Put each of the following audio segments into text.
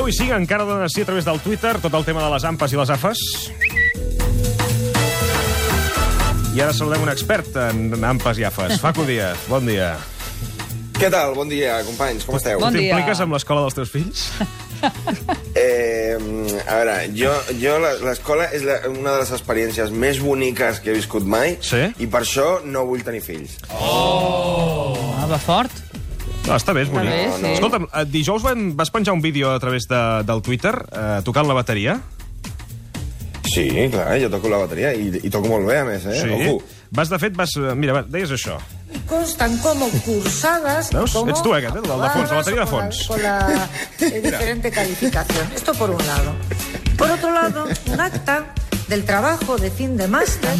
10 i 5 encara donen així a través del Twitter tot el tema de les ampes i les afes. I ara saludem un expert en ampes i afes. Facu Díaz, bon dia. Què tal? Bon dia, companys, com esteu? Bon. T'impliques amb l'escola dels teus fills? Eh, a veure, jo, jo la- l'escola és la, una de les experiències més boniques que he viscut mai Sí? i per això no vull tenir fills. Ah, va fort. No, està bé, és bonic. bé, sí. Escolta'm, eh, dijous van, vas penjar un vídeo a través de, del Twitter eh, tocant la bateria. Sí, clar, jo toco la bateria i, i toco molt bé, a més, eh? Ojo. Vas, de fet, vas... eh, Mira, va, deies això. constan como cursadas Veus? como Ets tu, eh, aquest, el de fons, la bateria de fons. Con la, con la, eh, diferente calificación. Esto por un lado. Por otro lado, un acta del trabajo de fin de máster.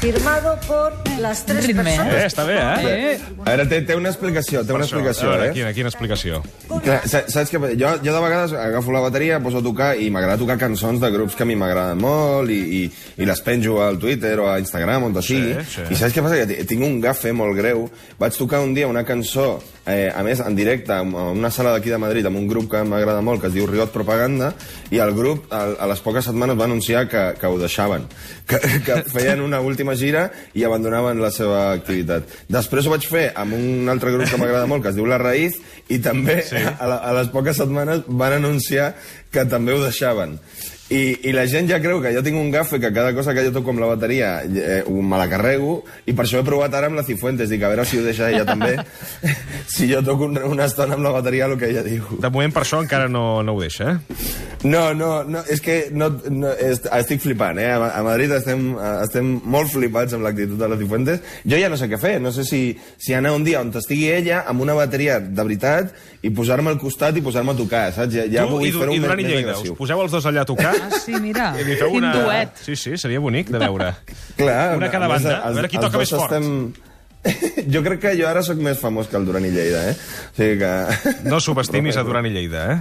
Firmado por las tres Ritme, personas. Eh, està bé, eh? Eh, A veure, té, té una explicació, té una Això, explicació, a veure, eh? quina, quina explicació. Clar, sa- saps què? Jo, jo de vegades agafo la bateria, poso a tocar i m'agrada tocar cançons de grups que a mi m'agraden molt i, i, i les penjo al Twitter o a Instagram, on sigui. Sí, sí. I saps què passa? Que ti- tinc un gafe molt greu. Vaig tocar un dia una cançó, eh, a més, en directe, en una sala d'aquí de Madrid, amb un grup que m'agrada molt, que es diu Riot Propaganda, i el grup, a, a les poques setmanes, va anunciar que, que ho deixaven, que, que feien una última gira i abandonaven la seva activitat. Després ho vaig fer amb un altre grup que m'agrada molt, que es diu La Raïz, i també sí. a, la, a les poques setmanes van anunciar que també ho deixaven. I, I la gent ja creu que jo tinc un gafe que cada cosa que jo toco amb la bateria eh, me la carrego i per això he provat ara amb la Cifuentes dic a veure si ho deixa ella també si jo toco una, una estona amb la bateria el que ella diu De moment, per això, encara no, no ho deixa, eh? no, no, no és que no, no, est, estic flipant eh? a, a Madrid estem, estem molt flipats amb l'actitud de la Cifuentes jo ja no sé què fer, no sé si, si anar un dia on estigui ella amb una bateria de veritat i posar-me al costat i posar-me a tocar saps? ja, ja tu i, i Duran i Lleida, us poseu els dos allà a tocar ah, sí, mira. i li feu Quin una... duet. Sí, sí, seria bonic de veure. Clar, Una a cada banda, a veure qui els toca més fort. Estem... jo crec que jo ara sóc més famós que el Duran i Lleida, eh? O sigui que... No subestimis a Duran i Lleida, eh?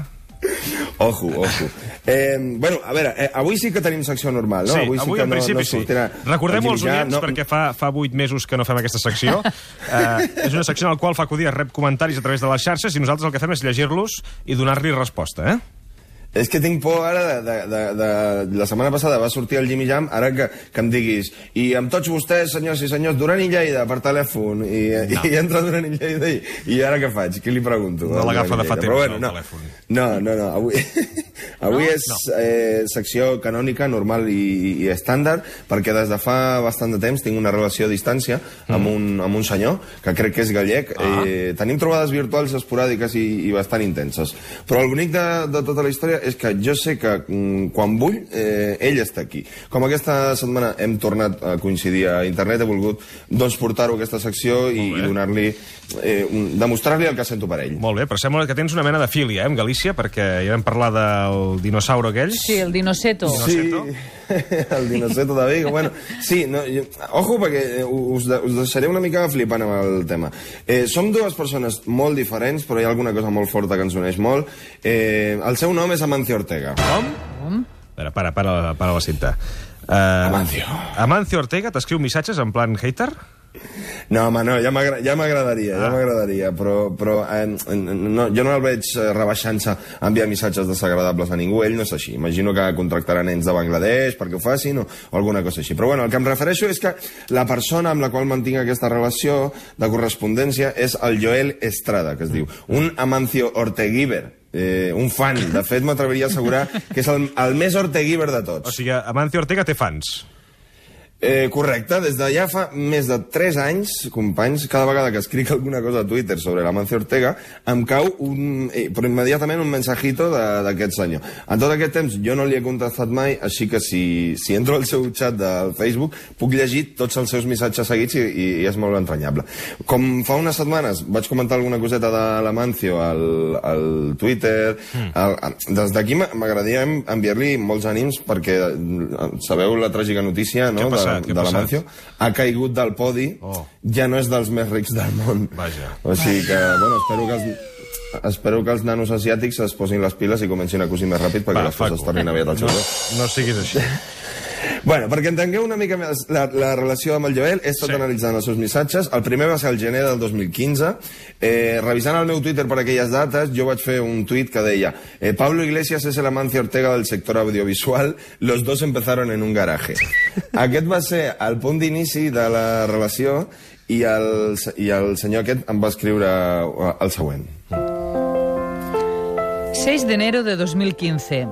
Ojo, ojo. Eh, bueno, a veure, eh, avui sí que tenim secció normal, no? Sí, avui, avui que en principi no, no sortirà sí. Recordem-ho el als oients, perquè fa, fa 8 mesos que no fem aquesta secció. uh, és una secció en la qual Facu Díaz rep comentaris a través de les xarxes i nosaltres el que fem és llegir-los i donar-li resposta, eh? És que tinc por ara de, de, de, de... La setmana passada va sortir el Jimmy Jam, ara que, que em diguis i amb tots vostès, senyors i senyors, Duran i Lleida, per telèfon, i, no. i entra Duran i Lleida, i, i ara què faig? Qui li pregunto? No l'agafa de fa temps, Però bueno, el no, telèfon. No, no, no, avui, avui No? és eh, secció canònica, normal i, i estàndard, perquè des de fa bastant de temps tinc una relació a distància Mm. amb, un, amb un senyor, que crec que és gallec. Ah. Eh, tenim trobades virtuals esporàdiques i, i bastant intenses. Però el bonic de, de tota la història és que jo sé que mm, quan vull, eh, ell està aquí. Com aquesta setmana hem tornat a coincidir a internet, he volgut doncs, portar-ho a aquesta secció i, i donar-li... Eh, demostrar-li el que sento per ell. Molt bé, però sembla que tens una mena de filia, eh, amb Galícia, perquè ja vam parlar del dinosauro aquell. Sí, el dinoceto. Sí, el dinoceto de Vigo. Bueno, sí, no, jo, ojo, perquè eh, us, de, us deixaré una mica flipant amb el tema. Eh, som dues persones molt diferents, però hi ha alguna cosa molt forta que ens uneix molt. Eh, el seu nom és Amancio Ortega. Com? Espera, para, para, para la cinta. Uh, Amancio. Amancio Ortega t'escriu missatges en plan hater? No, home, no, ja m'agra- ja m'agradaria, ja m'agradaria, però, però eh, no, jo no el veig eh, rebaixant-se a enviar missatges desagradables a ningú, ell no és així. Imagino que contractarà nens de Bangladesh perquè ho facin o, o alguna cosa així. Però bueno, el que em refereixo és que la persona amb la qual mantinc aquesta relació de correspondència és el Joel Estrada, que es diu. Un Amancio Orteguiber, eh, un fan. De fet, m'atreviria a assegurar que és el, el més Orteguiber de tots. O sigui, Amancio Ortega té fans. Eh, correcte, des de ja fa més de 3 anys, companys, cada vegada que escric alguna cosa a Twitter sobre l'Amancio Ortega, em cau un, eh, però immediatament un mensajito de- d'aquest senyor. En tot aquest temps jo no li he contestat mai, així que si, si entro al seu xat del Facebook puc llegir tots els seus missatges seguits i, i, i és molt entranyable. Com fa unes setmanes vaig comentar alguna coseta de l'Amancio al, al Twitter, Hmm. al, a, des d'aquí m'a- m'agradaria en- enviar-li molts ànims perquè eh, sabeu la tràgica notícia no? De, passat? l'Amancio, ha caigut del podi, Oh. ja no és dels més rics del món. Vaja. O sigui que, bueno, espero que els, espero que els nanos asiàtics es posin les piles i comencin a cosir més ràpid perquè Va, les coses tornin aviat al seu No, no siguis així. Bueno, perquè entengueu una mica més la, la relació amb el Joel, he estat Sí. analitzant els seus missatges. El primer va ser el gener del 2015. Eh, revisant el meu Twitter per aquelles dates, jo vaig fer un tuit que deia eh, Pablo Iglesias es el Amancio Ortega del sector audiovisual, los dos empezaron en un garaje. Aquest va ser el punt d'inici de la relació i el, i el senyor aquest em va escriure eh, el següent. 6 de enero de 2015.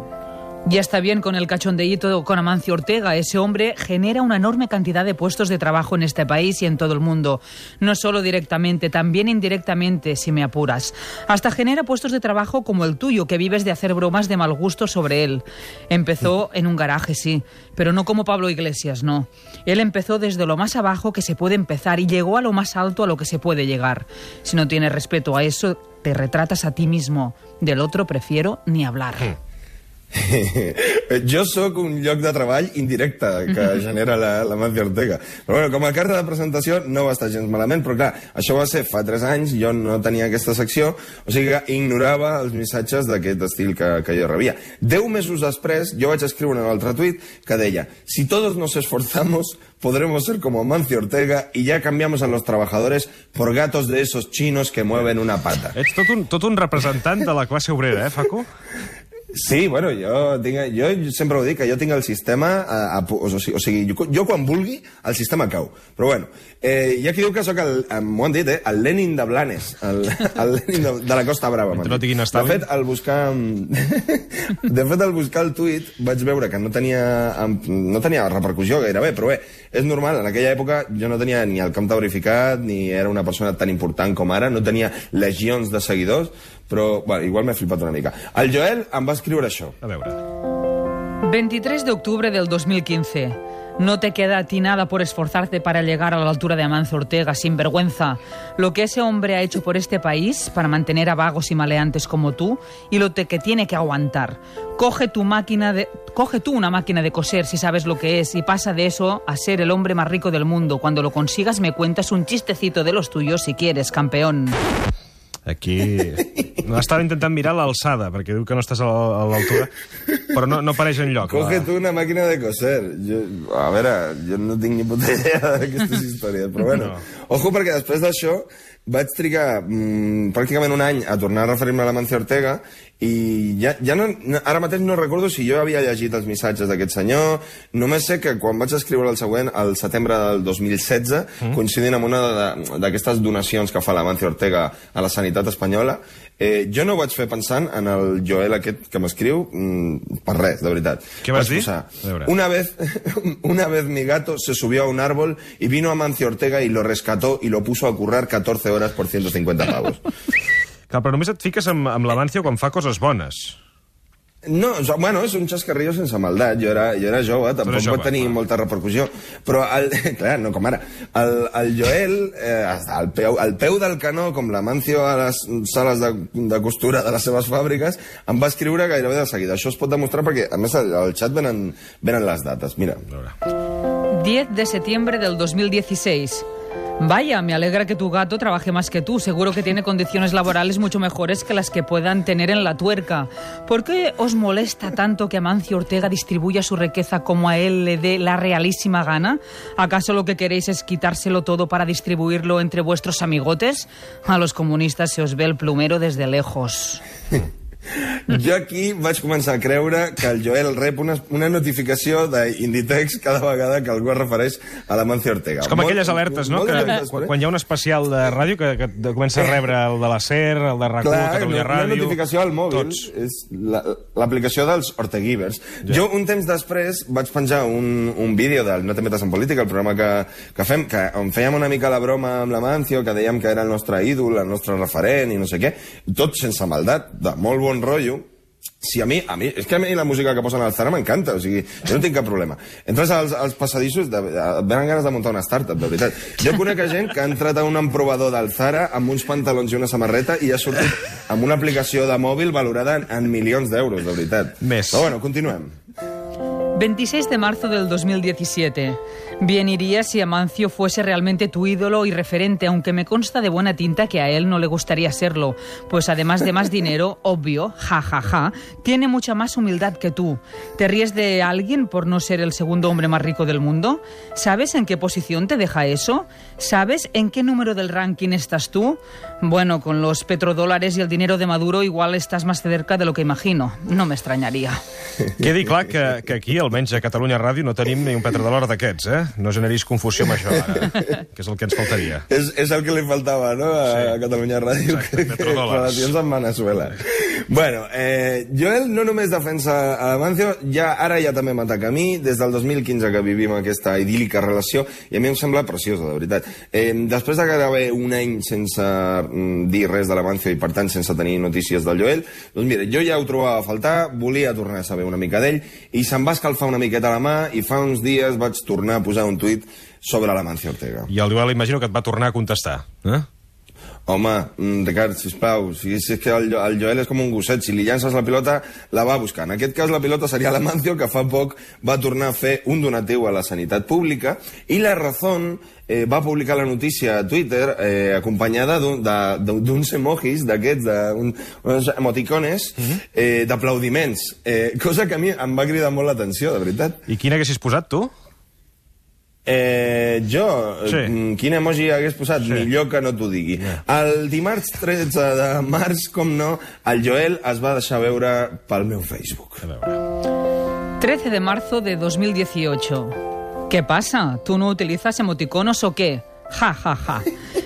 Ya está bien con el cachondeíto con Amancio Ortega. Ese hombre genera una enorme cantidad de puestos de trabajo en este país y en todo el mundo. No solo directamente, también indirectamente, si me apuras. Hasta genera puestos de trabajo como el tuyo, que vives de hacer bromas de mal gusto sobre él. Empezó en un garaje, sí, pero no como Pablo Iglesias, no. Él empezó desde lo más abajo que se puede empezar y llegó a lo más alto a lo que se puede llegar. Si no tienes respeto a eso, te retratas a ti mismo. Del otro prefiero ni hablar. Jo sóc un lloc de treball indirecte que genera la, la Mancio Ortega. Però bueno, com a carta de presentació no va estar gens malament, però clar, això va ser fa 3 anys, jo no tenia aquesta secció, o sigui que ignorava els missatges d'aquest estil que, que jo rebia. 10 mesos després, jo vaig escriure un altre tuit que deia si todos nos esforzamos, podremos ser como Mancio Ortega y ya cambiamos a los trabajadores por gatos de esos chinos que mueven una pata. Ets tot un, tot un representant de la classe obrera, eh, Facu? Sí, bueno, jo, tinc, jo sempre ho dic, que jo tinc el sistema... A, a, o, sigui, o sigui jo, jo quan vulgui, el sistema cau. Però bueno, eh, hi ha qui diu que sóc el... eh, M'ho han dit, eh? El Lenin de Blanes, el, el Lenin de, de la Costa Brava. no dit. tinguin De fet, al buscar... de fet, al buscar el tuit vaig veure que no tenia, no tenia repercussió gairebé, però bé, és normal, en aquella època jo no tenia ni el compte verificat, ni era una persona tan important com ara, no tenia legions de seguidors, però bueno, igual m'he flipat una mica. El Joel em va escriure això. A veure. 23 de octubre del 2015. No te queda a ti nada por esforzarte para llegar a la altura de Amancio Ortega, sin vergüenza. Lo que ese hombre ha hecho por este país para mantener a vagos y maleantes como tú y lo te- que tiene que aguantar. Coge tu máquina de coge tú una máquina de coser si sabes lo que es y pasa de eso a ser el hombre más rico del mundo. Cuando lo consigas me cuentas un chistecito de los tuyos si quieres, campeón. Aquí... No, estava intentant mirar l'alçada, perquè diu que no estàs a la- a l'altura, però no, no apareix enlloc. Coge tu una màquina de coser. Jo, a veure, jo no tinc ni puta idea d'aquestes històries, però bueno. No. Ojo, perquè després d'això vaig trigar mm, pràcticament un any a tornar a referir-me a la Mancio Ortega i ja, ja no, ara mateix no recordo si jo havia llegit els missatges d'aquest senyor, només sé que quan vaig escriure el següent, al setembre del 2016, mm. coincidint amb una d'aquestes donacions que fa la Mancio Ortega a la sanitat espanyola, eh, jo no ho vaig fer pensant en el Joel aquest que m'escriu mm, per res, de veritat. Què vas Vaig dir? posar, una vez, una vez mi gato se subió a un árbol y vino Amancio Ortega y lo rescató y lo puso a currar 14 horas por 150 pavos. Clar, però només et fiques amb, amb l'Amancio quan fa coses bones. No, o sigui, bueno, és un xascarrillo sense maldat. Jo era, jo era jove, tampoc jove, va tenir clar. molta repercussió. Però, el, clar, no com ara. El, el Joel, eh, al, peu, al peu del canó, com l'Amancio a les sales de, de costura de les seves fàbriques, em va escriure gairebé de seguida. Això es pot demostrar perquè, a més, al, xat venen, venen les dates. Mira, A veure. 10 de septiembre del 2016. Vaya, me alegra que tu gato trabaje más que tú. Seguro que tiene condiciones laborales mucho mejores que las que puedan tener en la tuerca. ¿Por qué os molesta tanto que Amancio Ortega distribuya su riqueza como a él le dé la realísima gana? ¿Acaso lo que queréis es quitárselo todo para distribuirlo entre vuestros amigotes? A los comunistas se os ve el plumero desde lejos. Jo aquí vaig començar a creure que el Joel rep una, una notificació d'Inditex cada vegada que algú es refereix a l'Amancio Ortega. És com Molt- aquelles alertes, no? Que, quan, eh? hi ha un especial de ràdio que, que comença a rebre el de la SER, el de RAC1, Clar, Catalunya una Ràdio... notificació al mòbil Tots. és la- l'aplicació dels Orteguivers. Ja. Jo, un temps després, vaig penjar un, un vídeo del No te metes en política, el programa que, que fem, que on fèiem una mica la broma amb l'Amancio, que dèiem que era el nostre ídol, el nostre referent i no sé què, tot sense maldat, de molt bon rotllo, si a mi, a mi, és que a mi la música que posen al Zara m'encanta, o sigui, jo no tinc cap problema. Entres als, als passadissos, de, de, et venen ganes de muntar una startup, de veritat. Jo conec a gent que ha entrat a un emprovador del Zara amb uns pantalons i una samarreta i ha sortit amb una aplicació de mòbil valorada en, en milions d'euros, de veritat. Més. Però bueno, continuem. 26 de marzo del 2017. Bien iría si Amancio fuese realmente tu ídolo y referente, aunque me consta de buena tinta que a él no le gustaría serlo, pues además de más dinero, obvio, ja, ja, ja, tiene mucha más humildad que tú. ¿Te ríes de alguien por no ser el segundo hombre más rico del mundo? ¿Sabes en qué posición te deja eso? ¿Sabes en qué número del ranking estás tú? Bueno, con los petrodólares y el dinero de Maduro igual estás más cerca de lo que imagino. No me extrañaría. Quedi clar que, que aquí, almenys a Catalunya Ràdio, no tenim ni un petrodòlar d'aquests, eh? No generis confusió amb això, ara, que és el que ens faltaria. És, és el que li faltava, no?, a, Sí. a Catalunya Ràdio, Exacte, que, que relacions amb Venezuela. Bueno, eh, Joel no només defensa a Amancio, ja, ara ja també m'ataca a mi, des del 2015 que vivim aquesta idíl·lica relació, i a mi em sembla preciosa, de veritat. Eh, després de gairebé un any sense mm, dir res de l'Amancio i, per tant, sense tenir notícies del Joel, doncs mira, jo ja ho trobava a faltar, volia tornar a saber una mica d'ell, i se'm va escalfar una miqueta la mà, i fa uns dies vaig tornar a posar un tuit sobre l'Amancio Ortega. I el Joel imagino que et va tornar a contestar. Eh? Home, mm, Ricard, sisplau, si és que el, el Joel és com un gosset, si li llances la pilota, la va buscar. En aquest cas, la pilota seria l'Amancio, que fa poc va tornar a fer un donatiu a la sanitat pública, i la Razón eh, va publicar la notícia a Twitter eh, acompanyada d'uns emojis d'aquests, d'un- uns emoticones, eh, d'aplaudiments, eh, cosa que a mi em va cridar molt l'atenció, de veritat. I quin haguessis posat, tu? Eh, jo, Sí. sí. quin emoji hagués posat? Sí. Millor que no t'ho digui. El dimarts 13 de març, com no, el Joel es va deixar veure pel meu Facebook. A veure. 13 de marzo de 2018. ¿Qué pasa? ¿Tú no utilizas emoticonos o qué? Ja, ja, ja.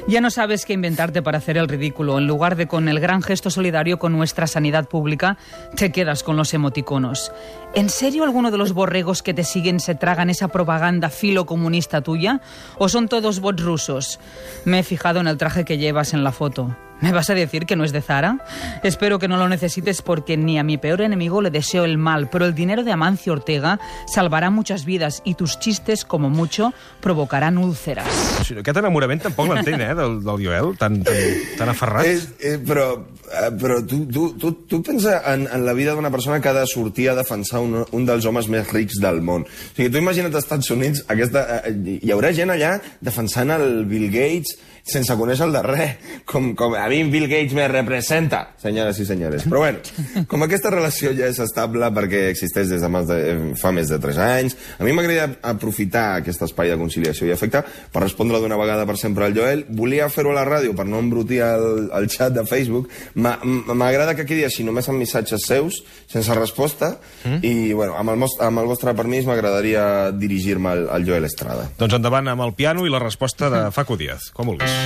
Ya no sabes qué inventarte para hacer el ridículo. En lugar de con el gran gesto solidario con nuestra sanidad pública, te quedas con los emoticonos. ¿En serio alguno de los borregos que te siguen se tragan esa propaganda filocomunista tuya? ¿O son todos bots rusos? Me he fijado en el traje que llevas en la foto. ¿Me vas a decir que no es de Zara? Espero que no lo necesites porque ni a mi peor enemigo le deseo el mal, pero el dinero de Amancio Ortega salvará muchas vidas y tus chistes, como mucho, provocarán úlceras. O sigui, aquest enamorament tampoc l'entenc, eh, del, del Joel, tan, tan, tan aferrat. És, eh, però eh, però tu, tu, tu, tu pensa en, en la vida d'una persona que ha de sortir a defensar un, un dels homes més rics del món. O sigui, tu imagina't als Estats Units, aquesta, eh, hi haurà gent allà defensant el Bill Gates sense conèixer el de res, com, com a mi Bill Gates me representa, senyores i senyores. Però bueno, com aquesta relació ja és estable perquè existeix des de, més de fa més de 3 anys, a mi m'agradaria aprofitar aquest espai de conciliació i afecte per respondre d'una vegada per sempre al Joel. Volia fer-ho a la ràdio per no embrutir el, el xat de Facebook. M'a- M'agrada que quedi així, només amb missatges seus, sense resposta, mm. i bueno, amb el, amb el vostre permís m'agradaria dirigir-me al, al Joel Estrada. Doncs endavant amb el piano i la resposta de Facu Díaz, com vulguis.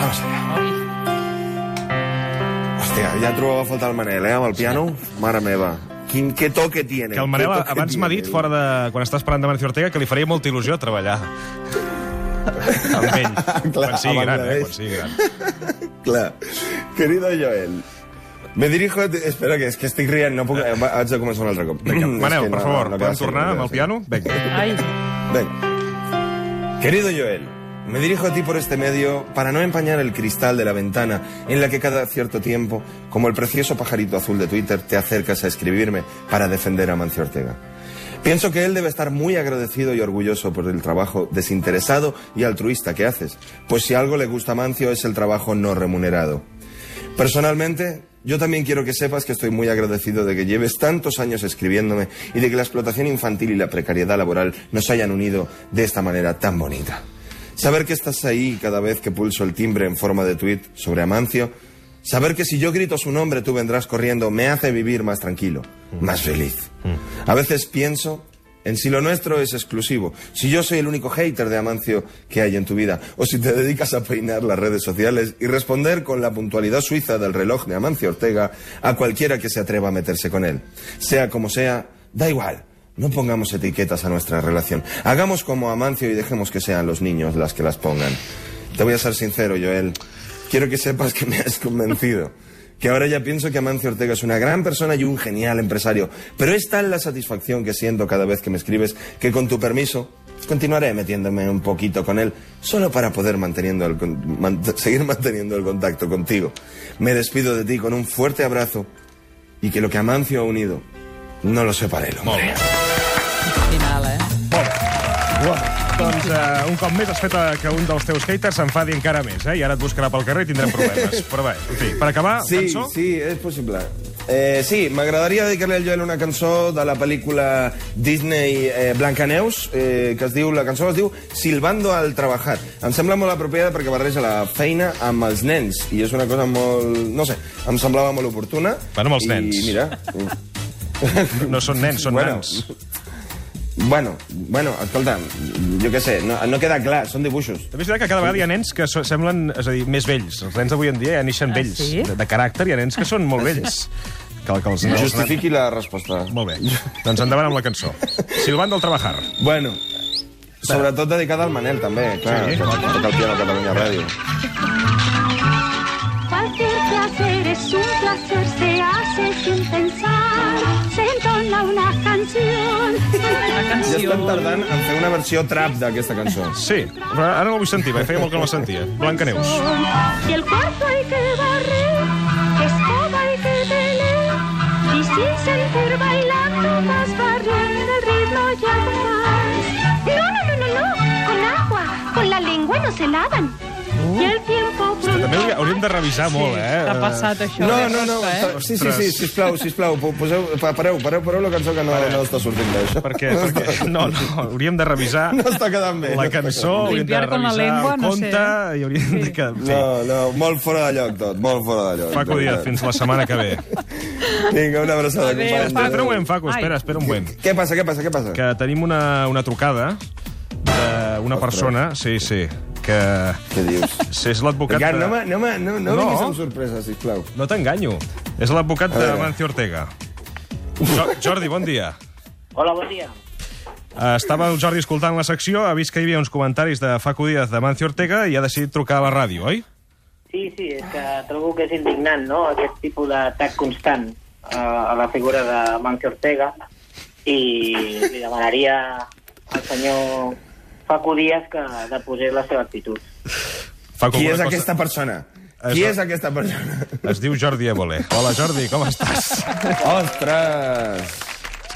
Vamos allà. Hòstia, ja trobava a faltar el Manel, eh, amb el piano. Mare meva, quin, que toque tiene. Que el Manel que abans m'ha dit, fora de... quan estàs parlant de Mancio Ortega, que li faria molta il·lusió treballar amb ell. Clar, quan sigui gran, eh? Quan sigui gran. Clar. Querido Joel, me dirijo... Espera, que és que estic rient, no puc... Haig de començar un altre cop. Vinga, És Manel, que per no- favor, no queda podem tornar no amb el piano? Vinga. Ay, Venga. Querido Joel, me dirijo a ti por este medio para no empañar el cristal de la ventana en la que cada cierto tiempo, como el precioso pajarito azul de Twitter, te acercas a escribirme para defender a Mancio Ortega. Pienso que él debe estar muy agradecido y orgulloso por el trabajo desinteresado y altruista que haces, pues si algo le gusta a Mancio es el trabajo no remunerado. Personalmente, yo también quiero que sepas que estoy muy agradecido de que lleves tantos años escribiéndome y de que la explotación infantil y la precariedad laboral nos hayan unido de esta manera tan bonita. Saber que estás ahí cada vez que pulso el timbre en forma de tuit sobre Amancio, saber que si yo grito su nombre tú vendrás corriendo, me hace vivir más tranquilo, más feliz. A veces pienso en si lo nuestro es exclusivo, si yo soy el único hater de Amancio que hay en tu vida, o si te dedicas a peinar las redes sociales y responder con la puntualidad suiza del reloj de Amancio Ortega a cualquiera que se atreva a meterse con él. Sea como sea, da igual. No pongamos etiquetas a nuestra relación. Hagamos como Amancio y dejemos que sean los niños las que las pongan. Te voy a ser sincero, Joel. Quiero que sepas que me has convencido. Que ahora ya pienso que Amancio Ortega es una gran persona y un genial empresario. Pero es tal la satisfacción que siento cada vez que me escribes que con tu permiso continuaré metiéndome un poquito con él solo para poder manteniendo el seguir manteniendo el contacto contigo. Me despido de ti con un fuerte abrazo y que lo que Amancio ha unido no lo separe el hombre. Molt bé. final, eh? Molt bé. Doncs uh, un cop més has fet eh, que un dels teus haters s'enfadi encara més, eh? I ara et buscarà pel carrer i tindrem problemes. Però bé, en fi, per acabar, Sí, cançó? sí, és possible. Eh, sí, m'agradaria dedicar-li al Joel una cançó de la pel·lícula Disney eh, Blancaneus, eh, que es diu, la cançó es diu Silbando al trabajar. Em sembla molt apropiada perquè barreja la feina amb els nens, i és una cosa molt... no sé, em semblava molt oportuna. Bueno, amb els I, nens. mira... No són nens, són Bueno. nans. Bueno, bueno, escolta, jo què sé, no, no queda clar, són dibuixos. També és veritat que cada vegada hi ha nens que so, semblen, és a dir, més vells. Els nens d'avui en dia ja neixen Ah, vells. sí? De, de caràcter hi ha nens que són molt vells. Que, que els, Justifiqui la resposta. Molt bé. Doncs endavant amb la cançó. Silvando al trabajar. Bueno, sobretot dedicada al Manel, també, clar, Sí. sí. que toca el piano a Catalunya Ràdio. Cualquier placer es un placer, se hace sin pensar. Se entona una canción. La Ja canció... estan tardant en fer una versió trap d'aquesta cançó. Sí, però ara no la vull sentir, perquè feia molt que no la sentia. Blanca Neus. Y el cuarto hay que barrer, escoba hay que tener. Y sin sentir bailando vas barriendo el ritmo ya más. No, no, no, no, no, con agua, con la lengua no se lavan. Y el tiempo pronto... També hauríem- hauríem de revisar molt, eh? T'ha passat això. No, eh, no, no, Costa, eh? sí, sí, sí, sisplau, sisplau, po- poseu, pa- pareu, pareu, pareu la cançó que no, no està sortint bé, això. Per què? Perquè, no, no, hauríem de revisar No està quedant bé. la no està cançó, bé. hauríem de Limpiar con la revisar lengua, el no sé, conte, eh? i hauríem de... Que, sí. No, no, molt fora de lloc tot, molt fora de lloc. Facu de Díaz, fins la setmana que ve. Vinga, una abraçada, Adéu, companys. Espera, espera un moment, Facu, Ai. espera, espera un moment. Què passa, què passa, què passa? Que tenim una, una trucada d'una persona, sí, sí, que Què dius? sí, és l'advocat no, no, me, no, no, No. vinguis amb sorpresa, sisplau. No t'enganyo. És l'advocat de. Mancio Ortega. Jo, Jordi, bon dia. Hola, bon dia. Uh, estava el Jordi escoltant la secció, ha vist que hi havia uns comentaris de Facu Díaz de Mancio Ortega i ha decidit trucar a la ràdio, oi? Sí, sí, és que trobo que és indignant, no?, aquest tipus d'atac constant uh, a la figura de Mancio Ortega i li demanaria al senyor Facu Díaz que deposés la seva actitud. Facu, Qui és cosa- aquesta persona? És Qui és aquesta persona? Es diu Jordi Évole. Hola, Jordi, com estàs? Ostres!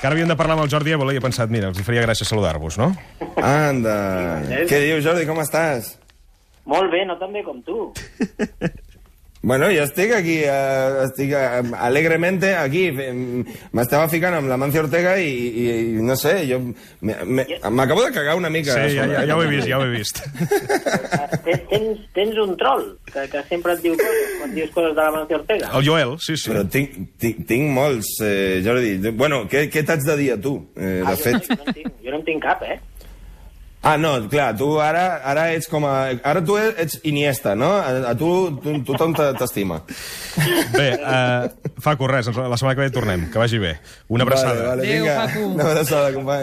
Que ara havíem de parlar amb el Jordi Évole i he pensat, mira, els hi faria gràcia saludar-vos, no? Anda! Què dius, Jordi, com estàs? Molt bé, no tan bé com tu. Bueno, jo estic aquí, eh, estic eh, alegremente aquí. M'estava ficant amb la Mancio Ortega i, i, i no sé, jo me- me- m'acabo de cagar una mica. Sí, ja, ja, ja ho he vist, ja ho he vist. Tens, tens un troll que, que sempre et diu coses quan dius coses de la Mancio Ortega. El Joel, sí, sí. Però tinc, tinc, tinc molts, eh, Jordi. Bueno, què, què t'haig de dir a tu, eh, de Ah, jo, fet? no, jo, no tinc, jo no en tinc cap, eh? Ah, no, clar, tu ara, ara ets com a... Ara tu ets Iniesta, no? A, a tu, tu tothom te- t'estima. Bé, uh, Facu, res, la setmana que ve tornem. Que vagi bé. Una abraçada. Vale, vale, Adéu. Facu. Una abraçada, company.